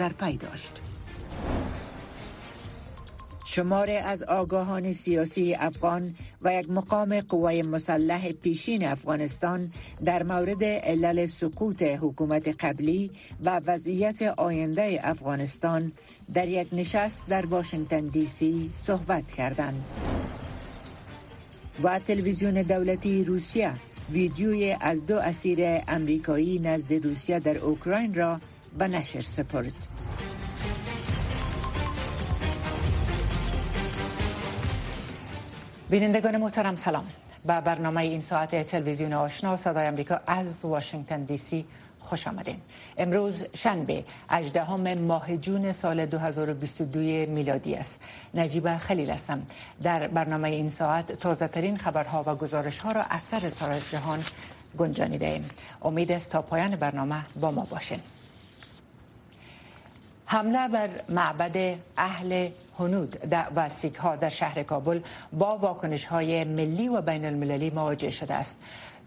در پی داشت. شماره از آگاهان سیاسی افغان و یک مقام قوای مسلح پیشین افغانستان در مورد علل سقوط حکومت قبلی و وضعیت آینده افغانستان در یک نشست در واشنگتن دی سی صحبت کردند. و تلویزیون دولتی روسیه ویدیوی از دو اسیر امریکایی نزد روسیه در اوکراین را به نشر سپرد. بینندگان محترم سلام. به برنامه این ساعت تلویزیون آشنا صدای امریکا از واشنگتن دی سی خوش آمدین. امروز شنبه 18 ماه جون سال 2022 میلادی است. نجیب خلیل هستم. در برنامه این ساعت تازه ترین خبرها و گزارش ها را از سر جهان گنجانیده ایم امید است تا پایان برنامه با ما باشین. حمله بر معبد اهل هنود و سیک در شهر کابل با واکنش های ملی و بین المللی مواجه شده است.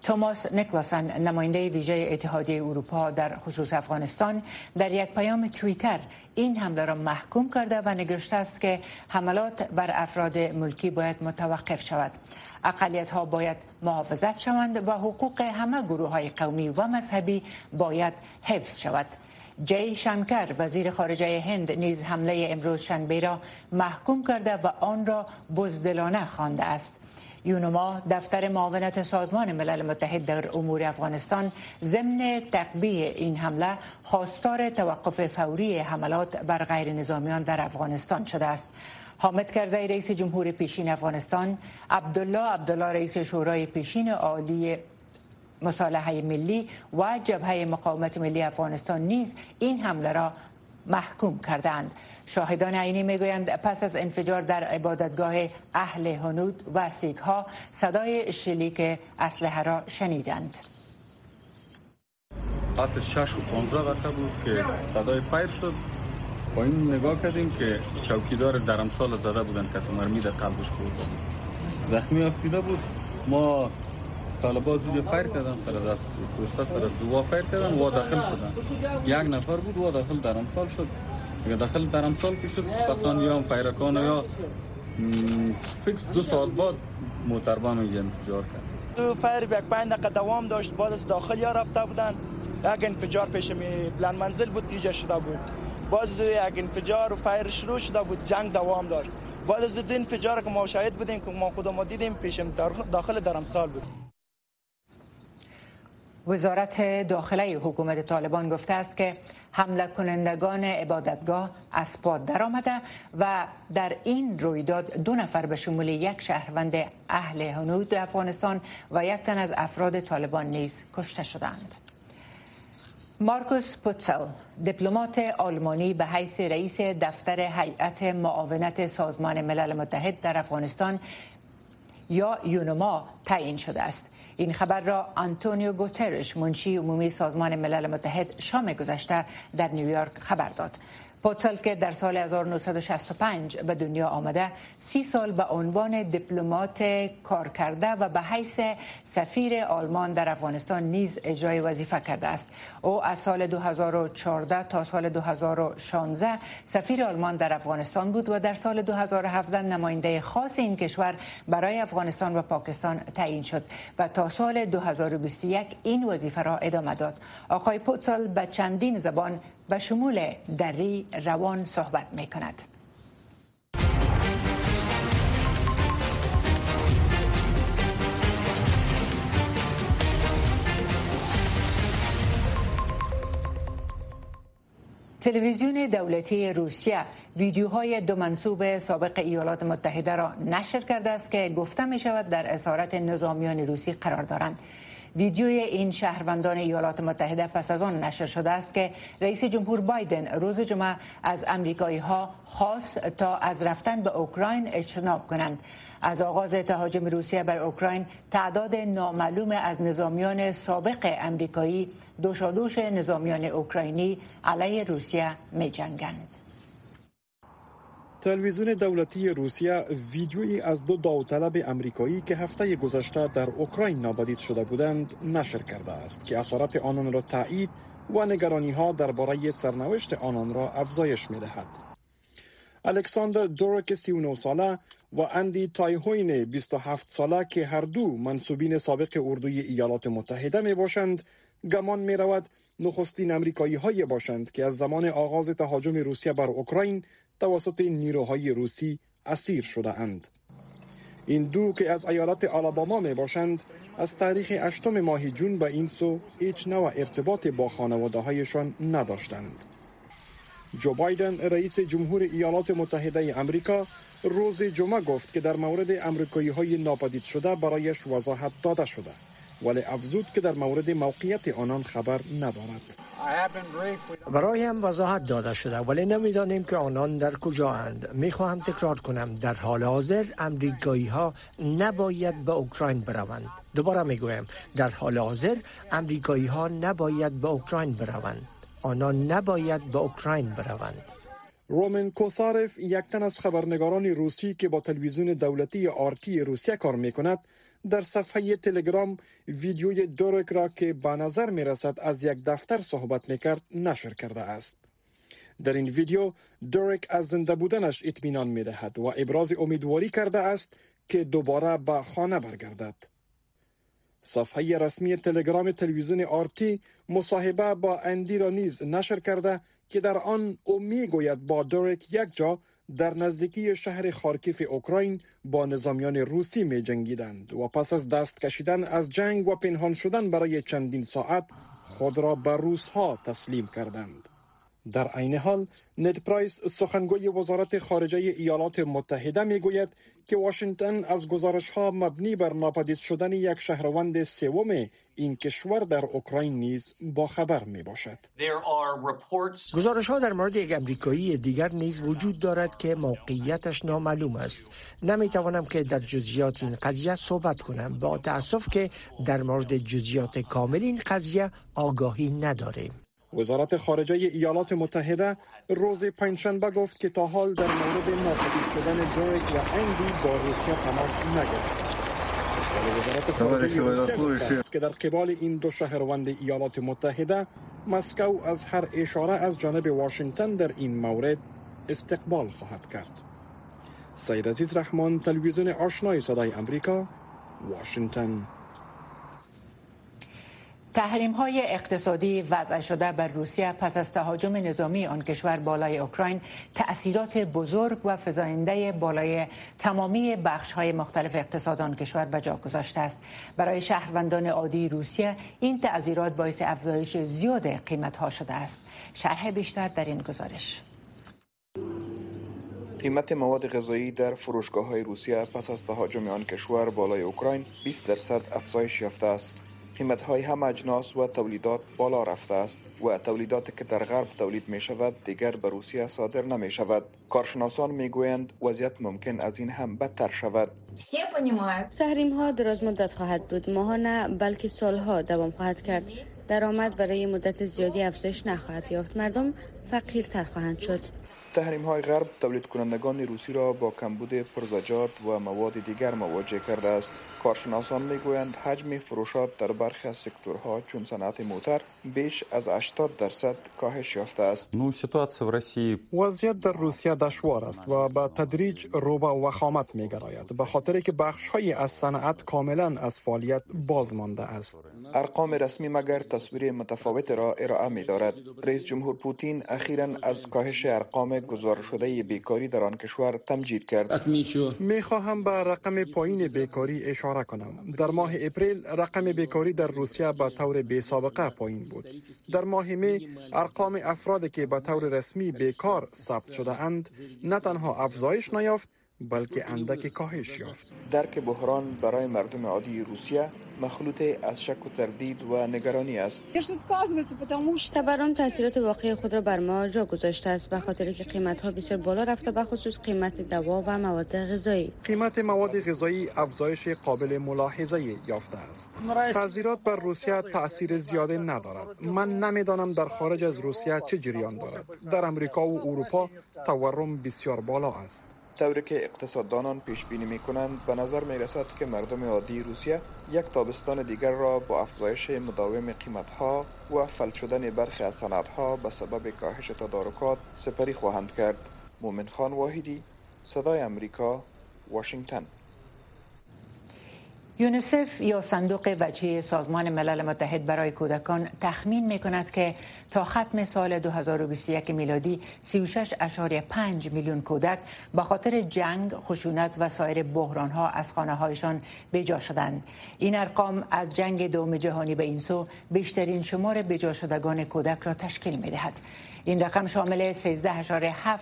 توماس نیکلاسن نماینده ویژه اتحادیه اروپا در خصوص افغانستان در یک پیام توییتر این حمله را محکوم کرده و نگشته است که حملات بر افراد ملکی باید متوقف شود. اقلیت ها باید محافظت شوند و حقوق همه گروه های قومی و مذهبی باید حفظ شود. جی شنکر وزیر خارجه هند نیز حمله امروز شنبه را محکوم کرده و آن را بزدلانه خوانده است. یونما دفتر معاونت سازمان ملل متحد در امور افغانستان ضمن تقبیه این حمله خواستار توقف فوری حملات بر غیر نظامیان در افغانستان شده است. حامد کرزی رئیس جمهور پیشین افغانستان عبدالله عبدالله رئیس شورای پیشین عالی مصالحه ملی و جبهه مقاومت ملی افغانستان نیز این حمله را محکوم کردند. شاهدان عینی می‌گویند پس از انفجار در عبادتگاه اهل هنود و سیک ها صدای شلیک اسلحه را شنیدند. ساعت 6 و 15 دقیقه بود که صدای فایر شد. با این نگاه کردیم که چوکیدار در امسال زده بودند که مرمی در قلبش بود زخمی افتیده بود. ما طالبا زوج فایر کردن سر دست دوستا سر زوا فایر کردن و داخل شدن. یک نفر بود و داخل در امسال شد. اگر داخل در امسال که شد پسان یا فیرکان یا فکس دو ساعت بعد موتربان اینجا انفجار کرد. دو فایر یک پنج دقیقه دوام داشت بعد از داخل یا رفته بودن. یک انفجار پیش می پلان منزل بود دیجا شده بود. باز یک انفجار و فایر شروع شده بود جنگ دوام داشت. بعد از دو انفجار که ما شاهد بودیم که ما خود ما دیدیم پیش داخل در امسال بود. وزارت داخله حکومت طالبان گفته است که حمله کنندگان عبادتگاه از پاد درآمده و در این رویداد دو نفر به شمول یک شهروند اهل هنود افغانستان و یک تن از افراد طالبان نیز کشته شدند. مارکوس پوتسل دیپلمات آلمانی به حیث رئیس دفتر هیئت معاونت سازمان ملل متحد در افغانستان یا یوناما تعیین شده است این خبر را آنتونیو گوترش منشی عمومی سازمان ملل متحد شام گذشته در نیویورک خبر داد. پوتسل که در سال 1965 به دنیا آمده سی سال به عنوان دیپلمات کار کرده و به حیث سفیر آلمان در افغانستان نیز اجرای وظیفه کرده است. او از سال 2014 تا سال 2016 سفیر آلمان در افغانستان بود و در سال 2017 نماینده خاص این کشور برای افغانستان و پاکستان تعیین شد و تا سال 2021 این وظیفه را ادامه داد. آقای پوتسل به چندین زبان به شمول دری روان صحبت می کند. تلویزیون دولتی روسیه ویدیوهای دو منصوب سابق ایالات متحده را نشر کرده است که گفته می شود در اسارت نظامیان روسی قرار دارند ویدیوی این شهروندان ایالات متحده پس از آن نشر شده است که رئیس جمهور بایدن روز جمعه از امریکایی ها خواست تا از رفتن به اوکراین اجتناب کنند از آغاز تهاجم روسیه بر اوکراین تعداد نامعلوم از نظامیان سابق امریکایی دوشادوش نظامیان اوکراینی علیه روسیه می جنگند. تلویزیون دولتی روسیه ویدیویی از دو داوطلب امریکایی که هفته گذشته در اوکراین نابدید شده بودند نشر کرده است که اسارت آنان را تایید و نگرانی ها درباره سرنوشت آنان را افزایش می دهد. الکساندر دورک 39 ساله و اندی تایهوین 27 ساله که هر دو منصوبین سابق اردوی ایالات متحده می باشند گمان می رود نخستین امریکایی های باشند که از زمان آغاز تهاجم روسیه بر اوکراین توسط نیروهای روسی اسیر شده اند. این دو که از ایالت آلاباما می باشند از تاریخ اشتم ماه جون به این سو هیچ نوع ارتباط با خانواده هایشان نداشتند. جو بایدن رئیس جمهور ایالات متحده امریکا روز جمعه گفت که در مورد امریکایی های ناپدید شده برایش وضاحت داده شده ولی افزود که در مورد موقعیت آنان خبر ندارد برایم وضاحت داده شده ولی نمی‌دانیم که آنان در کجا اند. می خواهم تکرار کنم در حال حاضر امریکایی ها نباید به اوکراین بروند. دوباره می گویم در حال حاضر امریکایی ها نباید به اوکراین بروند. آنان نباید به اوکراین بروند. رومن کوسارف یک تن از خبرنگاران روسی که با تلویزیون دولتی آرتی روسیه کار می کند در صفحه تلگرام ویدیوی دورک را که به نظر می رسد از یک دفتر صحبت می کرد نشر کرده است. در این ویدیو دورک از زنده بودنش اطمینان می دهد و ابراز امیدواری کرده است که دوباره به خانه برگردد. صفحه رسمی تلگرام تلویزیون آرتی مصاحبه با اندی را نیز نشر کرده که در آن او می گوید با دورک یک جا در نزدیکی شهر خارکیف اوکراین با نظامیان روسی می جنگیدند و پس از دست کشیدن از جنگ و پنهان شدن برای چندین ساعت خود را به روس ها تسلیم کردند. در عین حال ند پرایس سخنگوی وزارت خارجه ایالات متحده می گوید که واشنگتن از گزارش ها مبنی بر ناپدید شدن یک شهروند سوم این کشور در اوکراین نیز با خبر می باشد. گزارش ها در مورد یک امریکایی دیگر نیز وجود دارد که موقعیتش نامعلوم است. نمی توانم که در جزئیات این قضیه صحبت کنم با تاسف که در مورد جزئیات کامل این قضیه آگاهی نداریم. وزارت خارجه ایالات متحده روز پنجشنبه گفت که تا حال در مورد ناپدید شدن دویک و اندی با روسیه تماس نگرفته است. ولی وزارت خارجه روسیه گفته است که در قبال این دو شهروند ایالات متحده مسکو از هر اشاره از جانب واشنگتن در این مورد استقبال خواهد کرد. سید عزیز رحمان تلویزیون آشنای صدای امریکا واشنگتن تحریم های اقتصادی وضع شده بر روسیه پس از تهاجم نظامی آن کشور بالای اوکراین تأثیرات بزرگ و فزاینده بالای تمامی بخش های مختلف اقتصاد آن کشور به جا گذاشته است. برای شهروندان عادی روسیه این تأثیرات باعث افزایش زیاد قیمت ها شده است. شرح بیشتر در این گزارش. قیمت مواد غذایی در فروشگاه های روسیه پس از تهاجم آن کشور بالای اوکراین 20 درصد افزایش یافته است. قیمت های هم اجناس و تولیدات بالا رفته است و تولیداتی که در غرب تولید می شود دیگر به روسیه صادر نمی شود کارشناسان می گویند وضعیت ممکن از این هم بدتر شود. تحریم ها دراز مدت خواهد بود. ماها نه بلکه سالها دوام خواهد کرد. درآمد برای مدت زیادی افزایش نخواهد یافت. مردم فقیرتر خواهند شد. تحریم های غرب تولید کنندگان روسی را با کمبود پرزجات و مواد دیگر مواجه کرده است. کارشناسان می‌گویند حجم فروشات در برخی از سکتورها چون صنعت موتر بیش از 80 درصد کاهش یافته است. وضعیت در روسیه دشوار است و به تدریج رو به وخامت می گراید به خاطر که بخش های از صنعت کاملا از فعالیت باز مانده است. ارقام رسمی مگر تصویر متفاوت را ارائه می دارد رئیس جمهور پوتین اخیرا از کاهش ارقام گزارش شده بیکاری در آن کشور تمجید کرد. می خواهم به رقم پایین بیکاری اشاره کنم. در ماه اپریل رقم بیکاری در روسیه به طور بی سابقه پایین بود. در ماه می ارقام افرادی که به طور رسمی بیکار ثبت شده اند نه تنها افزایش نیافت بلکه اندک کاهش یافت. درک بحران برای مردم عادی روسیه مخلوط از شک و تردید و نگرانی است. تورم تاثیرات واقعی خود را بر ما جا گذاشته است به خاطر که قیمت ها بسیار بالا رفته به خصوص قیمت دوا و مواد غذایی. قیمت مواد غذایی افزایش قابل ملاحظه یافته است. تاثیرات بر روسیه تاثیر زیاده ندارد. من نمی‌دانم در خارج از روسیه چه جریان دارد. در امریکا و اروپا تورم بسیار بالا است. طوری که اقتصاددانان پیش بینی می کنند به نظر می رسد که مردم عادی روسیه یک تابستان دیگر را با افزایش مداوم قیمت ها و فلج شدن برخی از ها به سبب کاهش تدارکات سپری خواهند کرد. مومن خان واحدی صدای امریکا واشنگتن. یونیسف یا صندوق وجهی سازمان ملل متحد برای کودکان تخمین می کند که تا ختم سال 2021 میلادی 36.5 میلیون کودک به خاطر جنگ، خشونت و سایر بحران ها از خانه هایشان بجا شدند. این ارقام از جنگ دوم جهانی به این سو بیشترین شمار بجا شدگان کودک را تشکیل می دهد. این رقم شامل 13.7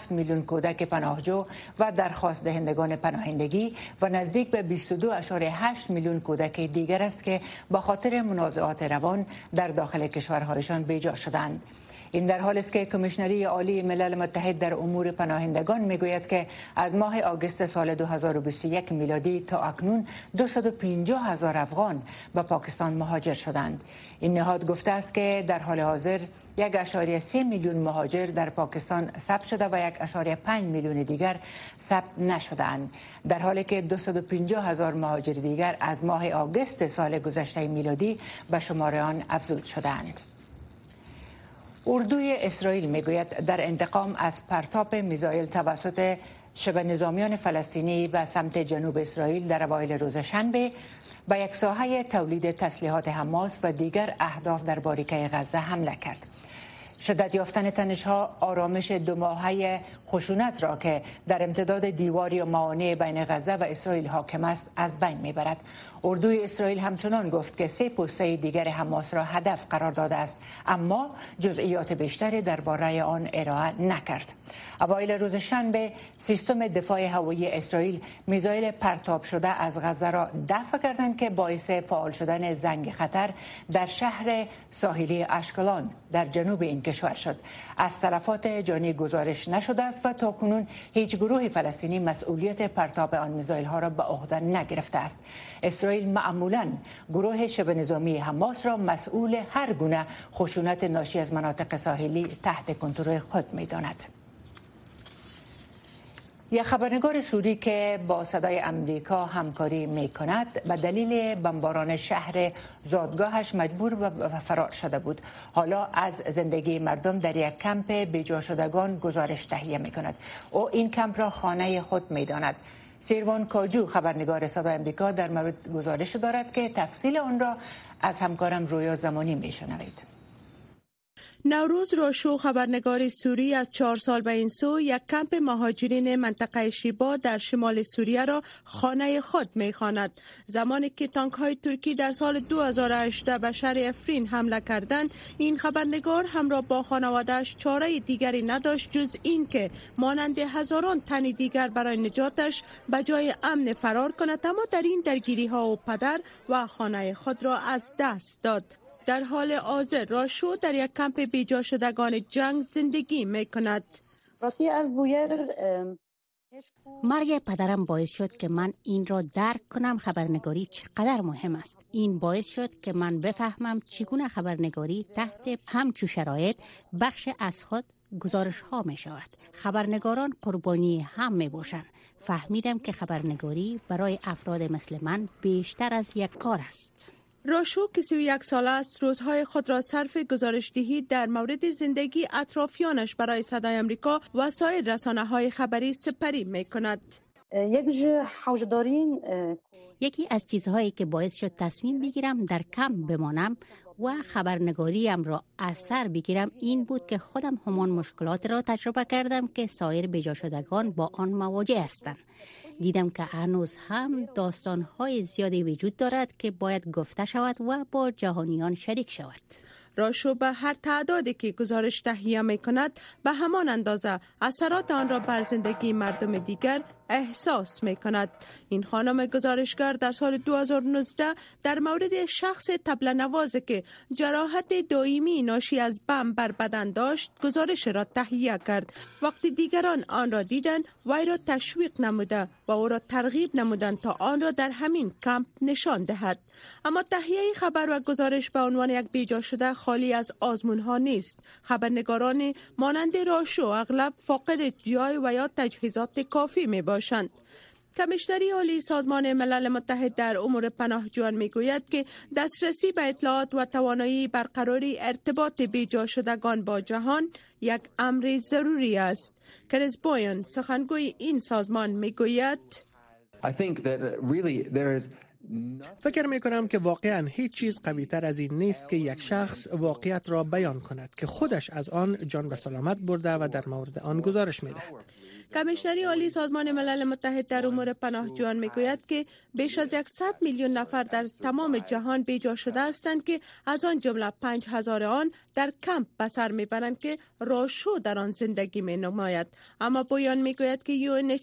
میلیون کودک پناهجو و درخواست دهندگان پناهندگی و نزدیک به 22.8 میلیون کودک دیگر است که با خاطر منازعات روان در داخل کشورهایشان بیجا شدند. این در حال است که کمیشنری عالی ملل متحد در امور پناهندگان می‌گوید که از ماه آگوست سال 2021 میلادی تا اکنون 250 هزار افغان به پاکستان مهاجر شدند این نهاد گفته است که در حال حاضر یک اشاری سه میلیون مهاجر در پاکستان ثبت شده و یک اشاری پنج میلیون دیگر ثبت نشدهاند در حالی که 250 هزار مهاجر دیگر از ماه آگوست سال گذشته میلادی به شماره آن افزود شدند. اردوی اسرائیل می‌گوید در انتقام از پرتاب میزایل توسط شبه نظامیان فلسطینی به سمت جنوب اسرائیل در اوایل روز شنبه به یک ساحه تولید تسلیحات حماس و دیگر اهداف در باریکه غزه حمله کرد. شدت یافتن تنش ها آرامش دو ماهه خشونت را که در امتداد دیواری و معانع بین غزه و اسرائیل حاکم است از بین می‌برد. اردوی اسرائیل همچنان گفت که سه پسته دیگر حماس را هدف قرار داده است اما جزئیات بیشتری درباره آن ارائه نکرد. اوایل روز شنبه سیستم دفاع هوایی اسرائیل میزایل پرتاب شده از غزه را دفع کردند که باعث فعال شدن زنگ خطر در شهر ساحلی اشکلان در جنوب این کشور شد. از طرفات جانی گزارش نشده است و تا کنون هیچ گروه فلسطینی مسئولیت پرتاب آن میزایل ها را به عهده نگرفته است. اسرائیل معمولا گروه شبه نظامی حماس را مسئول هر گونه خشونت ناشی از مناطق ساحلی تحت کنترل خود می‌داند. یک خبرنگار سوری که با صدای امریکا همکاری می کند به دلیل بمباران شهر زادگاهش مجبور و فرار شده بود. حالا از زندگی مردم در یک کمپ بیجا شدگان گزارش تهیه می کند او این کمپ را خانه خود می داند سیروان کاجو خبرنگار صدای امریکا در مورد گزارش دارد که تفصیل آن را از همکارم رویا زمانی می شنوید. نوروز راشو خبرنگار سوری از چهار سال به این سو یک کمپ مهاجرین منطقه شیبا در شمال سوریه را خانه خود می خاند. زمانی که تانک های ترکی در سال 2018 به شهر افرین حمله کردند این خبرنگار همراه با خانوادهش چاره دیگری نداشت جز این که مانند هزاران تن دیگر برای نجاتش به جای امن فرار کند اما در این درگیری ها و پدر و خانه خود را از دست داد در حال حاضر راشو در یک کمپ بیجا شدگان جنگ زندگی می کند. مرگ پدرم باعث شد که من این را درک کنم خبرنگاری چقدر مهم است. این باعث شد که من بفهمم چگونه خبرنگاری تحت همچو شرایط بخش از خود گزارش ها می شود خبرنگاران قربانی هم می باشند فهمیدم که خبرنگاری برای افراد مثل من بیشتر از یک کار است. راشو که سی یک سال است روزهای خود را صرف گزارش دهی در مورد زندگی اطرافیانش برای صدای امریکا و سایر رسانه های خبری سپری می کند. یکی از چیزهایی که باعث شد تصمیم بگیرم در کم بمانم و خبرنگاریم را از سر بگیرم این بود که خودم همان مشکلات را تجربه کردم که سایر بجا شدگان با آن مواجه هستند دیدم که هنوز هم داستانهای زیادی وجود دارد که باید گفته شود و با جهانیان شریک شود. راشو به هر تعدادی که گزارش تهیه می کند به همان اندازه اثرات آن را بر زندگی مردم دیگر احساس می کند. این خانم گزارشگر در سال 2019 در مورد شخص تبل نوازه که جراحت دائمی ناشی از بم بر بدن داشت گزارش را تهیه کرد. وقتی دیگران آن را دیدند وی را تشویق نموده و او را ترغیب نمودند تا آن را در همین کمپ نشان دهد. اما تهیه خبر و گزارش به عنوان یک بیجا شده خالی از آزمون ها نیست. خبرنگاران مانند راشو اغلب فاقد جای و یا تجهیزات کافی می باشد. باشند. کمیشنری عالی سازمان ملل متحد در امور پناهجویان می‌گوید که دسترسی به اطلاعات و توانایی برقراری ارتباط بیجا شدگان با جهان یک امر ضروری است. کریس بوین سخنگوی این سازمان می‌گوید فکر می کنم که واقعا هیچ چیز قوی تر از این نیست که یک شخص واقعیت را بیان کند که خودش از آن جان به سلامت برده و در مورد آن گزارش می دهد. کمیشنری عالی سازمان ملل متحد در امور پناهجویان می‌گوید که بیش از 100 میلیون نفر در تمام جهان بیجا شده هستند که از آن جمله 5000 آن در کمپ به می‌برند که راشو در آن زندگی می نماید اما بویان می‌گوید که یو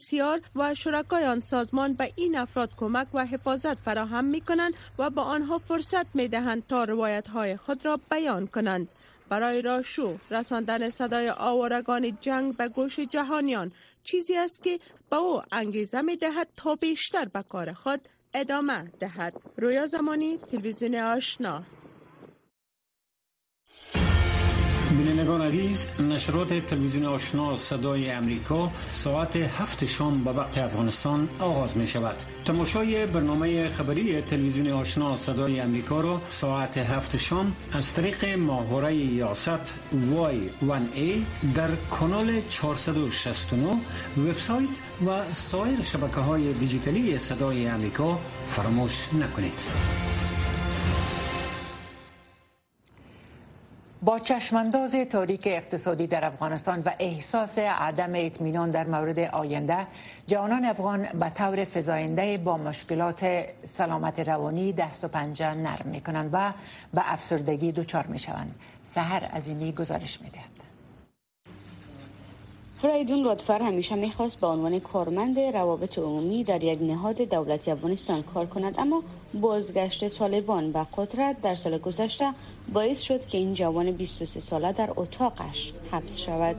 و شرکای آن سازمان به این افراد کمک و حفاظت فراهم می کنند و با آنها فرصت می دهند تا روایت های خود را بیان کنند. برای راشو رساندن صدای آوارگان جنگ به گوش جهانیان چیزی است که به او انگیزه می دهد تا بیشتر به کار خود ادامه دهد. رویا زمانی تلویزیون آشنا. بینندگان عزیز نشرات تلویزیون آشنا صدای امریکا ساعت هفت شام به وقت افغانستان آغاز می شود تماشای برنامه خبری تلویزیون آشنا صدای امریکا را ساعت هفت شام از طریق ماهواره یاست Y1A در کانال 469 وبسایت و سایر شبکه های دیجیتالی صدای امریکا فراموش نکنید. با چشمانداز تاریک اقتصادی در افغانستان و احساس عدم اطمینان در مورد آینده جوانان افغان به طور فزاینده با مشکلات سلامت روانی دست و پنجه نرم می کنند و به افسردگی دچار می شوند سهر اینی گزارش می دهد. فریدون لطفر همیشه می‌خواست به عنوان کارمند روابط عمومی در یک نهاد دولتی افغانستان کار کند اما بازگشت طالبان به قدرت در سال گذشته باعث شد که این جوان 23 ساله در اتاقش حبس شود.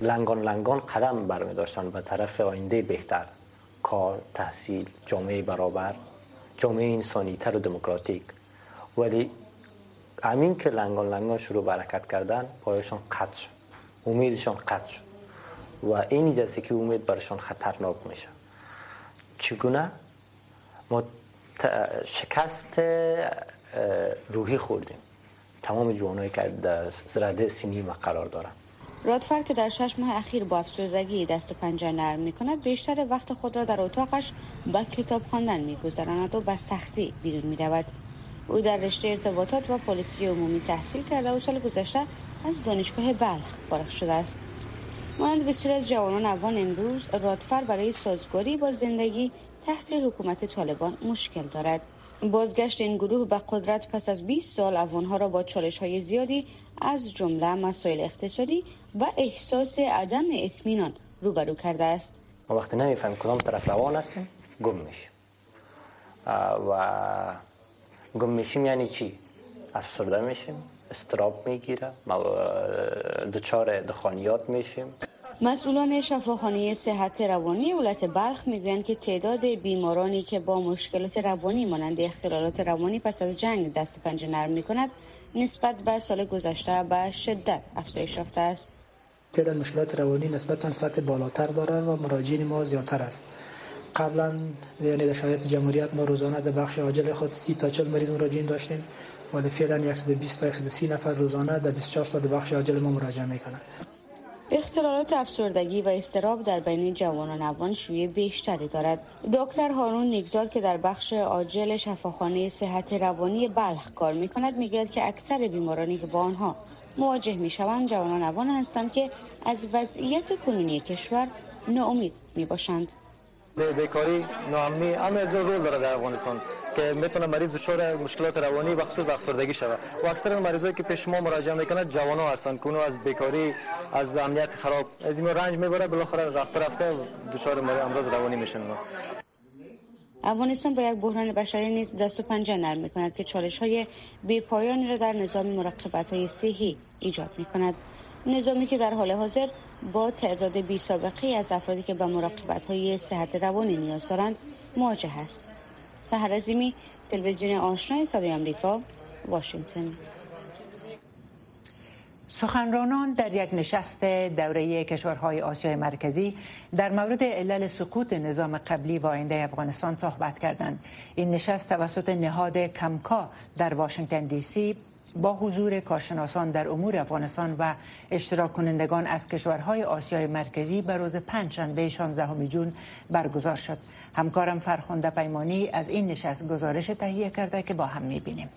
لنگان لنگان قدم برمی داشتن به طرف آینده بهتر. کار، تحصیل، جامعه برابر جامعه انسانی تر و دموکراتیک. ولی امین که لنگان لنگان شروع برکت کردن پایشان قطع شد. امیدشان قطع شد. و این جلسه که امید برشان خطرناک میشه چگونه ما شکست روحی خوردیم تمام جوانایی که در زرده سینی ما قرار دارن رادفر که در شش ماه اخیر با افسردگی دست و پنجه نرم می کند بیشتر وقت خود را در اتاقش با کتاب خواندن می گذراند و به سختی بیرون می رود. او در رشته ارتباطات و پلیسی عمومی تحصیل کرده و سال گذشته از دانشگاه بلخ فارغ شده است. مانند بسیاری از جوانان افغان امروز رادفر برای سازگاری با زندگی تحت حکومت طالبان مشکل دارد. بازگشت این گروه به قدرت پس از 20 سال افغانها را با چالش های زیادی از جمله مسائل اقتصادی و احساس عدم اطمینان روبرو کرده است. ما وقتی نمی‌فهمیم کدام طرف روان هستیم گم میشیم. و گم میشیم یعنی چی؟ افسرده میشیم. استراب می‌گیره دچار دخانیات میشیم. مسئولان شفاخانه صحت روانی ولایت بلخ می‌گویند که تعداد بیمارانی که با مشکلات روانی مانند اختلالات روانی پس از جنگ دست پنجه نرم می کند نسبت به سال گذشته به شدت افزایش یافته است. تعداد مشکلات روانی نسبتا سطح بالاتر دارد و مراجعین ما زیادتر است. قبلا یعنی در شرایط جمهوریت ما روزانه در بخش عاجل خود 30 تا 40 مریض مراجعین داشتیم. ولی فعلا 120 تا 130 نفر روزانه در 24 تا بخش عاجل ما مراجعه می‌کنند. اختلالات افسردگی و استراب در بین جوانان افغان شوی بیشتری دارد. دکتر هارون نیگزاد که در بخش عاجل شفاخانه صحت روانی بلخ کار می کند می‌گوید که اکثر بیمارانی که با آنها مواجه می شوند جوانان افغان هستند که از وضعیت کنونی کشور ناامید می باشند بیکاری ناامنی همه از رول داره در افغانستان. که می‌تونه مریض دچار مشکلات روانی و خصوص افسردگی شود. و اکثر مریضایی که پیش ما مراجعه می‌کنند جوانان هستند که از بیکاری از امنیت خراب. از این رنج می‌بره بالاخره رفته رفته دچار امراض روانی میشن. افغانستان با یک بحران بشری نیز دست و پنجه نرم می کند که چالش های بی پایانی را در نظام مراقبت های صحی ایجاد می کند نظامی که در حال حاضر با تعداد بی سابقه از افرادی که به مراقبت های صحت روانی نیاز دارند مواجه است. سهر عظیمی تلویزیون آشنای صدای آمریکا واشنگتن. سخنرانان در یک نشست دوره کشورهای آسیای مرکزی در مورد علل سقوط نظام قبلی و آینده افغانستان صحبت کردند. این نشست توسط نهاد کمکا در واشنگتن دی سی با حضور کارشناسان در امور افغانستان و اشتراک کنندگان از کشورهای آسیای مرکزی به روز پنجشنبه 16 جون برگزار شد. همکارم فرخنده پیمانی از این نشست گزارش تهیه کرده که با هم می‌بینیم.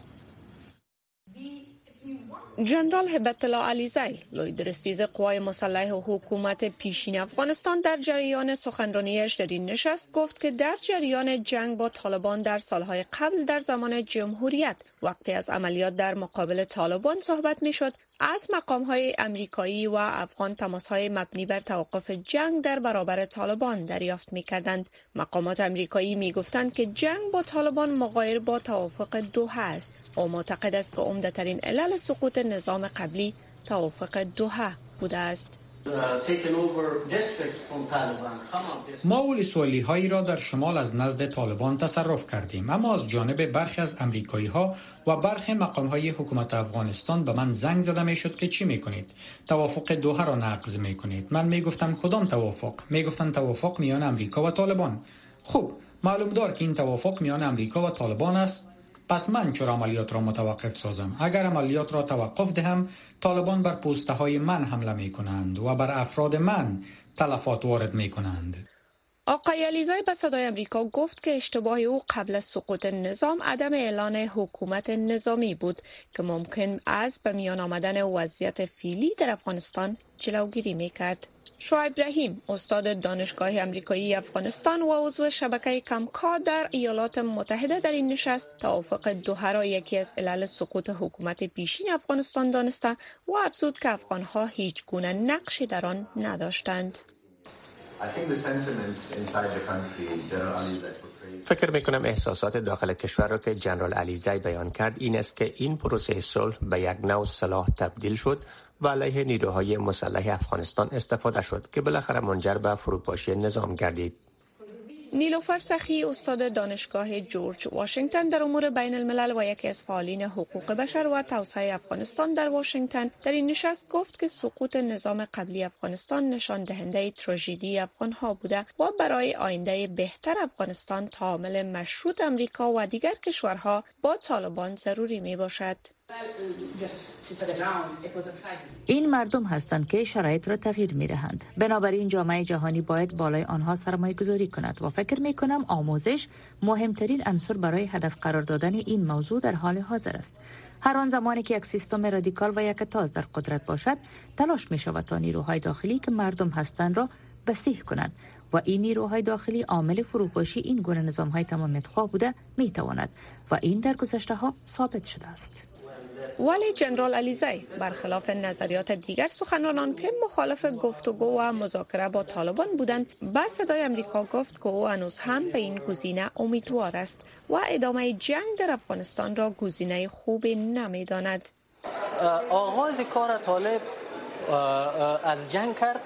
جنرال هبت الله علیزی لوی درستیز قوای مسلح حکومت پیشین افغانستان در جریان سخنرانیش در این نشست گفت که در جریان جنگ با طالبان در سالهای قبل در زمان جمهوریت وقتی از عملیات در مقابل طالبان صحبت می شد از مقام های امریکایی و افغان تماس های مبنی بر توقف جنگ در برابر طالبان دریافت می کردند. مقامات امریکایی می گفتند که جنگ با طالبان مغایر با توافق دوحه است او معتقد است که عمدهترین علل سقوط نظام قبلی توافق دوحه بوده است. ما ولی هایی را در شمال از نزد طالبان تصرف کردیم اما از جانب برخی از امریکایی ها و برخی مقام های حکومت افغانستان به من زنگ زده می شد که چی می کنید توافق دوحه را نقض می کنید من می گفتم کدام توافق؟ می گفتن توافق میان امریکا و طالبان. خوب معلوم دار که این توافق میان امریکا و طالبان است. پس من چرا عملیات را متوقف سازم اگر عملیات را توقف دهم طالبان بر پوسته های من حمله می کنند و بر افراد من تلفات وارد می کنند آقای علیزای به صدای امریکا گفت که اشتباه او قبل از سقوط نظام عدم اعلان حکومت نظامی بود که ممکن از به میان آمدن وضعیت فیلی در افغانستان جلوگیری می کرد. شعیب ابراهیم استاد دانشگاه امریکایی افغانستان و عضو شبکه کمکا در ایالات متحده در این نشست توافق دوحه را یکی از علل سقوط حکومت پیشین افغانستان دانسته و افزود که افغانها هیچ گونه نقشی در آن نداشتند. فکر می کنم احساسات داخل کشور را که جنرال علیزی بیان کرد این است که این پروسه صلح به یک نوع سلاح تبدیل شد و علیه نیروهای مسلح افغانستان استفاده شد که بالاخره منجر به فروپاشی نظام گردید. نیلوفر سخی استاد دانشگاه جورج واشنگتن در امور بین الملل و یکی از فعالین حقوق بشر و توسعه افغانستان در واشنگتن در این نشست گفت که سقوط نظام قبلی افغانستان نشان دهنده تراژدی افغان ها بوده و برای آینده بهتر افغانستان تعامل مشروط امریکا و دیگر کشورها با طالبان ضروری می باشد. این مردم هستند که شرایط را تغییر می دهند. بنابراین جامعه جهانی باید بالای آنها سرمایه گذاری کند و فکر می کنم آموزش مهمترین عنصر برای هدف قرار دادن این موضوع در حال حاضر است. هر آن زمانی که یک سیستم رادیکال و یک تاز در قدرت باشد تلاش می شود تا نیروهای داخلی که مردم هستند را بسیح کنند و این نیروهای داخلی عامل فروپاشی این گونه نظام های تمامیت خواه بوده می تواند و این در گذشته ها ثابت شده است. ولی جنرال علیزی برخلاف نظریات دیگر سخنرانان که مخالف گفتگو و مذاکره با طالبان بودند به صدای امریکا گفت که او هنوز هم به این گزینه امیدوار است و ادامه جنگ در افغانستان را گزینه خوبی نمی‌داند. آغاز کار طالب از جنگ کرد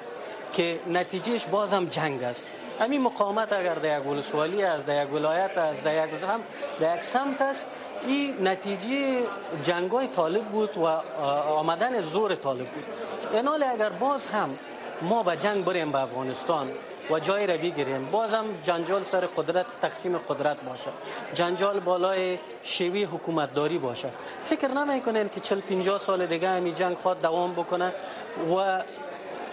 که نتیجهش بازم جنگ است. همین مقاومت اگر در یک ولسوالی است در یک ولایت است در یک سمت در یک سمت است این نتیجه جنگای طالب بود و آمدن زور طالب بود. اینال اگر باز هم ما به جنگ بریم به افغانستان و جای را بگیریم باز هم جنجال سر قدرت تقسیم قدرت باشه. جنجال بالای شیوی حکومتداری باشه. فکر نمی کنین که 40 50 سال دیگه همی جنگ خود دوام بکنه و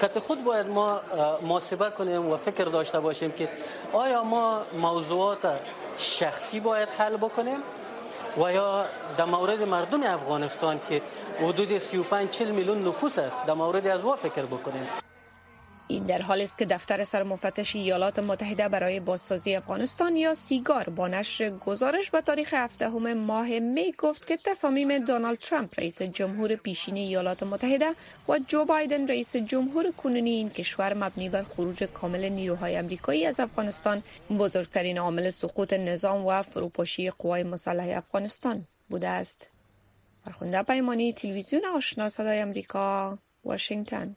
کت خود باید ما محاسبه کنیم و فکر داشته باشیم که آیا ما موضوعات شخصی باید حل بکنیم؟ و یا در مورد مردم افغانستان که حدود 35 40 میلیون نفوس است در مورد از وا فکر بکنیم این در حالی است که دفتر سرمفتش ایالات متحده برای بازسازی افغانستان یا سیگار با نشر گزارش به تاریخ هفدهم ماه می گفت که تصامیم دونالد ترامپ رئیس جمهور پیشین ایالات متحده و جو بایدن رئیس جمهور کنونی این کشور مبنی بر خروج کامل نیروهای امریکایی از افغانستان بزرگترین عامل سقوط نظام و فروپاشی قوای مسلح افغانستان بوده است. فرخنده پیمانی تلویزیون آشنا صدای امریکا واشنگتن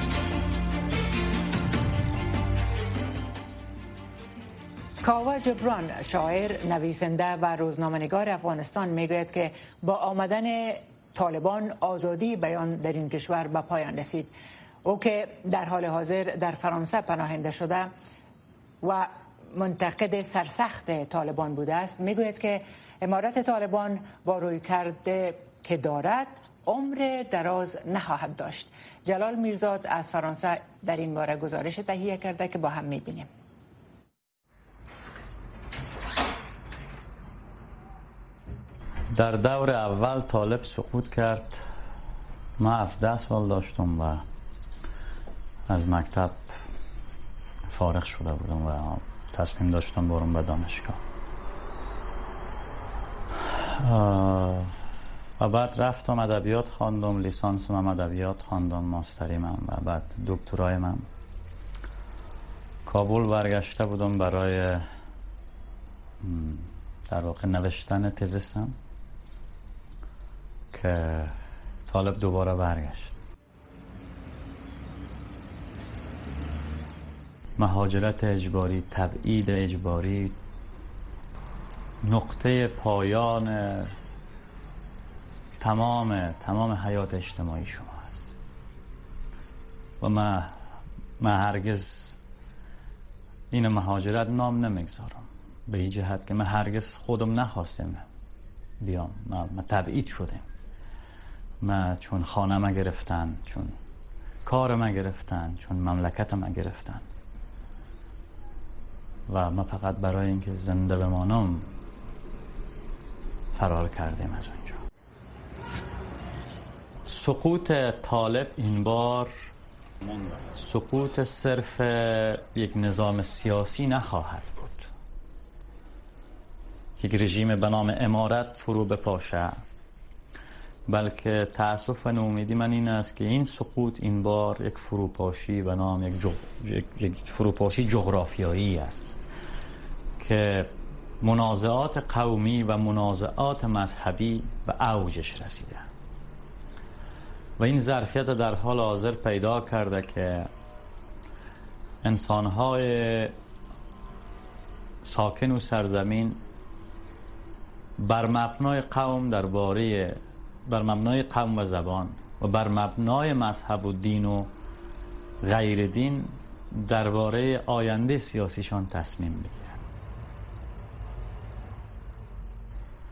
کاوه جبران شاعر نویسنده و روزنامه‌نگار افغانستان می‌گوید که با آمدن طالبان آزادی بیان در این کشور به پایان رسید. او که در حال حاضر در فرانسه پناهنده شده و منتقد سرسخت طالبان بوده است می‌گوید که امارت طالبان با روی کرده که دارد عمر دراز نخواهد داشت. جلال میرزاد از فرانسه در این باره گزارش تهیه کرده که با هم می‌بینیم. در دور اول طالب سقوط کرد. ما 17 سال داشتم و از مکتب فارغ شده بودم و تصمیم داشتم برم به دانشگاه. و بعد رفتم ادبیات خواندم لیسانس من ادبیات خواندم ماستری من و بعد دکترای من. کابل برگشته بودم برای در واقع نوشتن تزستم که طالب دوباره برگشت. مهاجرت اجباری تبعید اجباری نقطه پایان تمام تمام حیات اجتماعی شما است و من ما هرگز این مهاجرت نام نمی‌گذارم. به این جهت که من هرگز خودم نخواستم بیام. ما, تبعید شدیم ما چون خانه ما گرفتن چون کار ما گرفتن چون مملکت ما گرفتن. و ما فقط برای اینکه زنده بمانم فرار کردیم از اونجا. سقوط طالب این بار سقوط صرف یک نظام سیاسی نخواهد بود. یک رژیم به نام امارت فرو بپاشه بلکه تاسف و نومیدی من این است که این سقوط این بار یک فروپاشی به نام یک, یک فروپاشی جغرافیایی است که منازعات قومی و منازعات مذهبی به اوجش رسیده. و این ظرفیت در حال حاضر پیدا کرده که انسانهای ساکن و سرزمین بر مبنای قوم درباره بر مبنای قوم و زبان و بر مبنای مذهب و دین و غیر دین درباره آینده سیاسیشان تصمیم بگیرند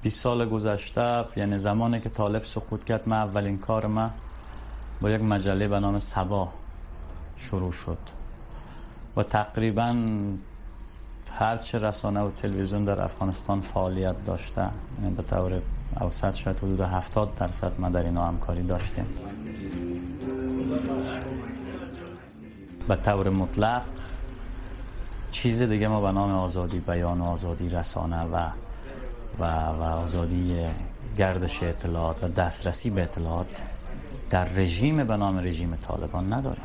20 سال گذشته یعنی زمانی که طالب سقوط کرد من اولین کار ما با یک مجله به نام سبا شروع شد. و تقریبا هرچه رسانه و تلویزیون در افغانستان فعالیت داشته یعنی به طور اوسط شاید حدود 70 درصد ما در اینا همکاری داشتیم. به طور مطلق چیز دیگه ما به نام آزادی بیان و آزادی رسانه و و, و آزادی گردش اطلاعات و دسترسی به اطلاعات در رژیم به نام رژیم طالبان نداریم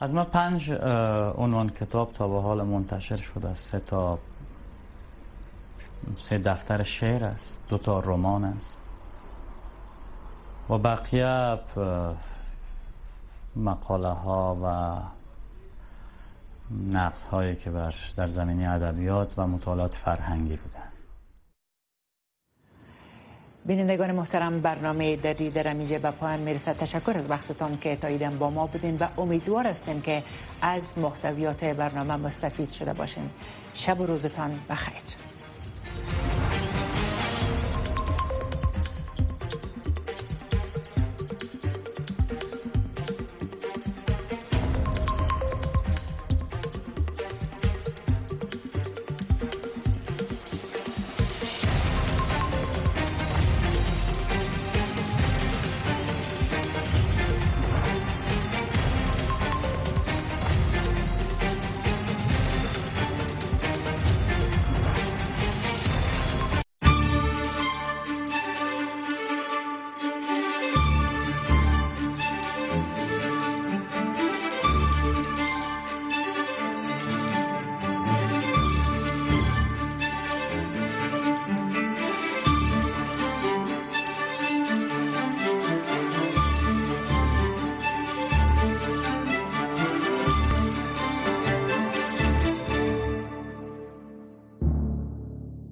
از ما پنج عنوان کتاب تا به حال منتشر شده سه تا سه دفتر شعر است دو تا رمان است. و بقیه مقاله ها و نقد هایی که بر در زمینه ادبیات و مطالعات فرهنگی بودن. بینندگان محترم برنامه در در میجه به پایان می‌رسه تشکر از وقتتان که تاییدن با ما بودین و امیدوار هستیم که از محتویات برنامه مستفید شده باشین. شب و روزتان بخیر.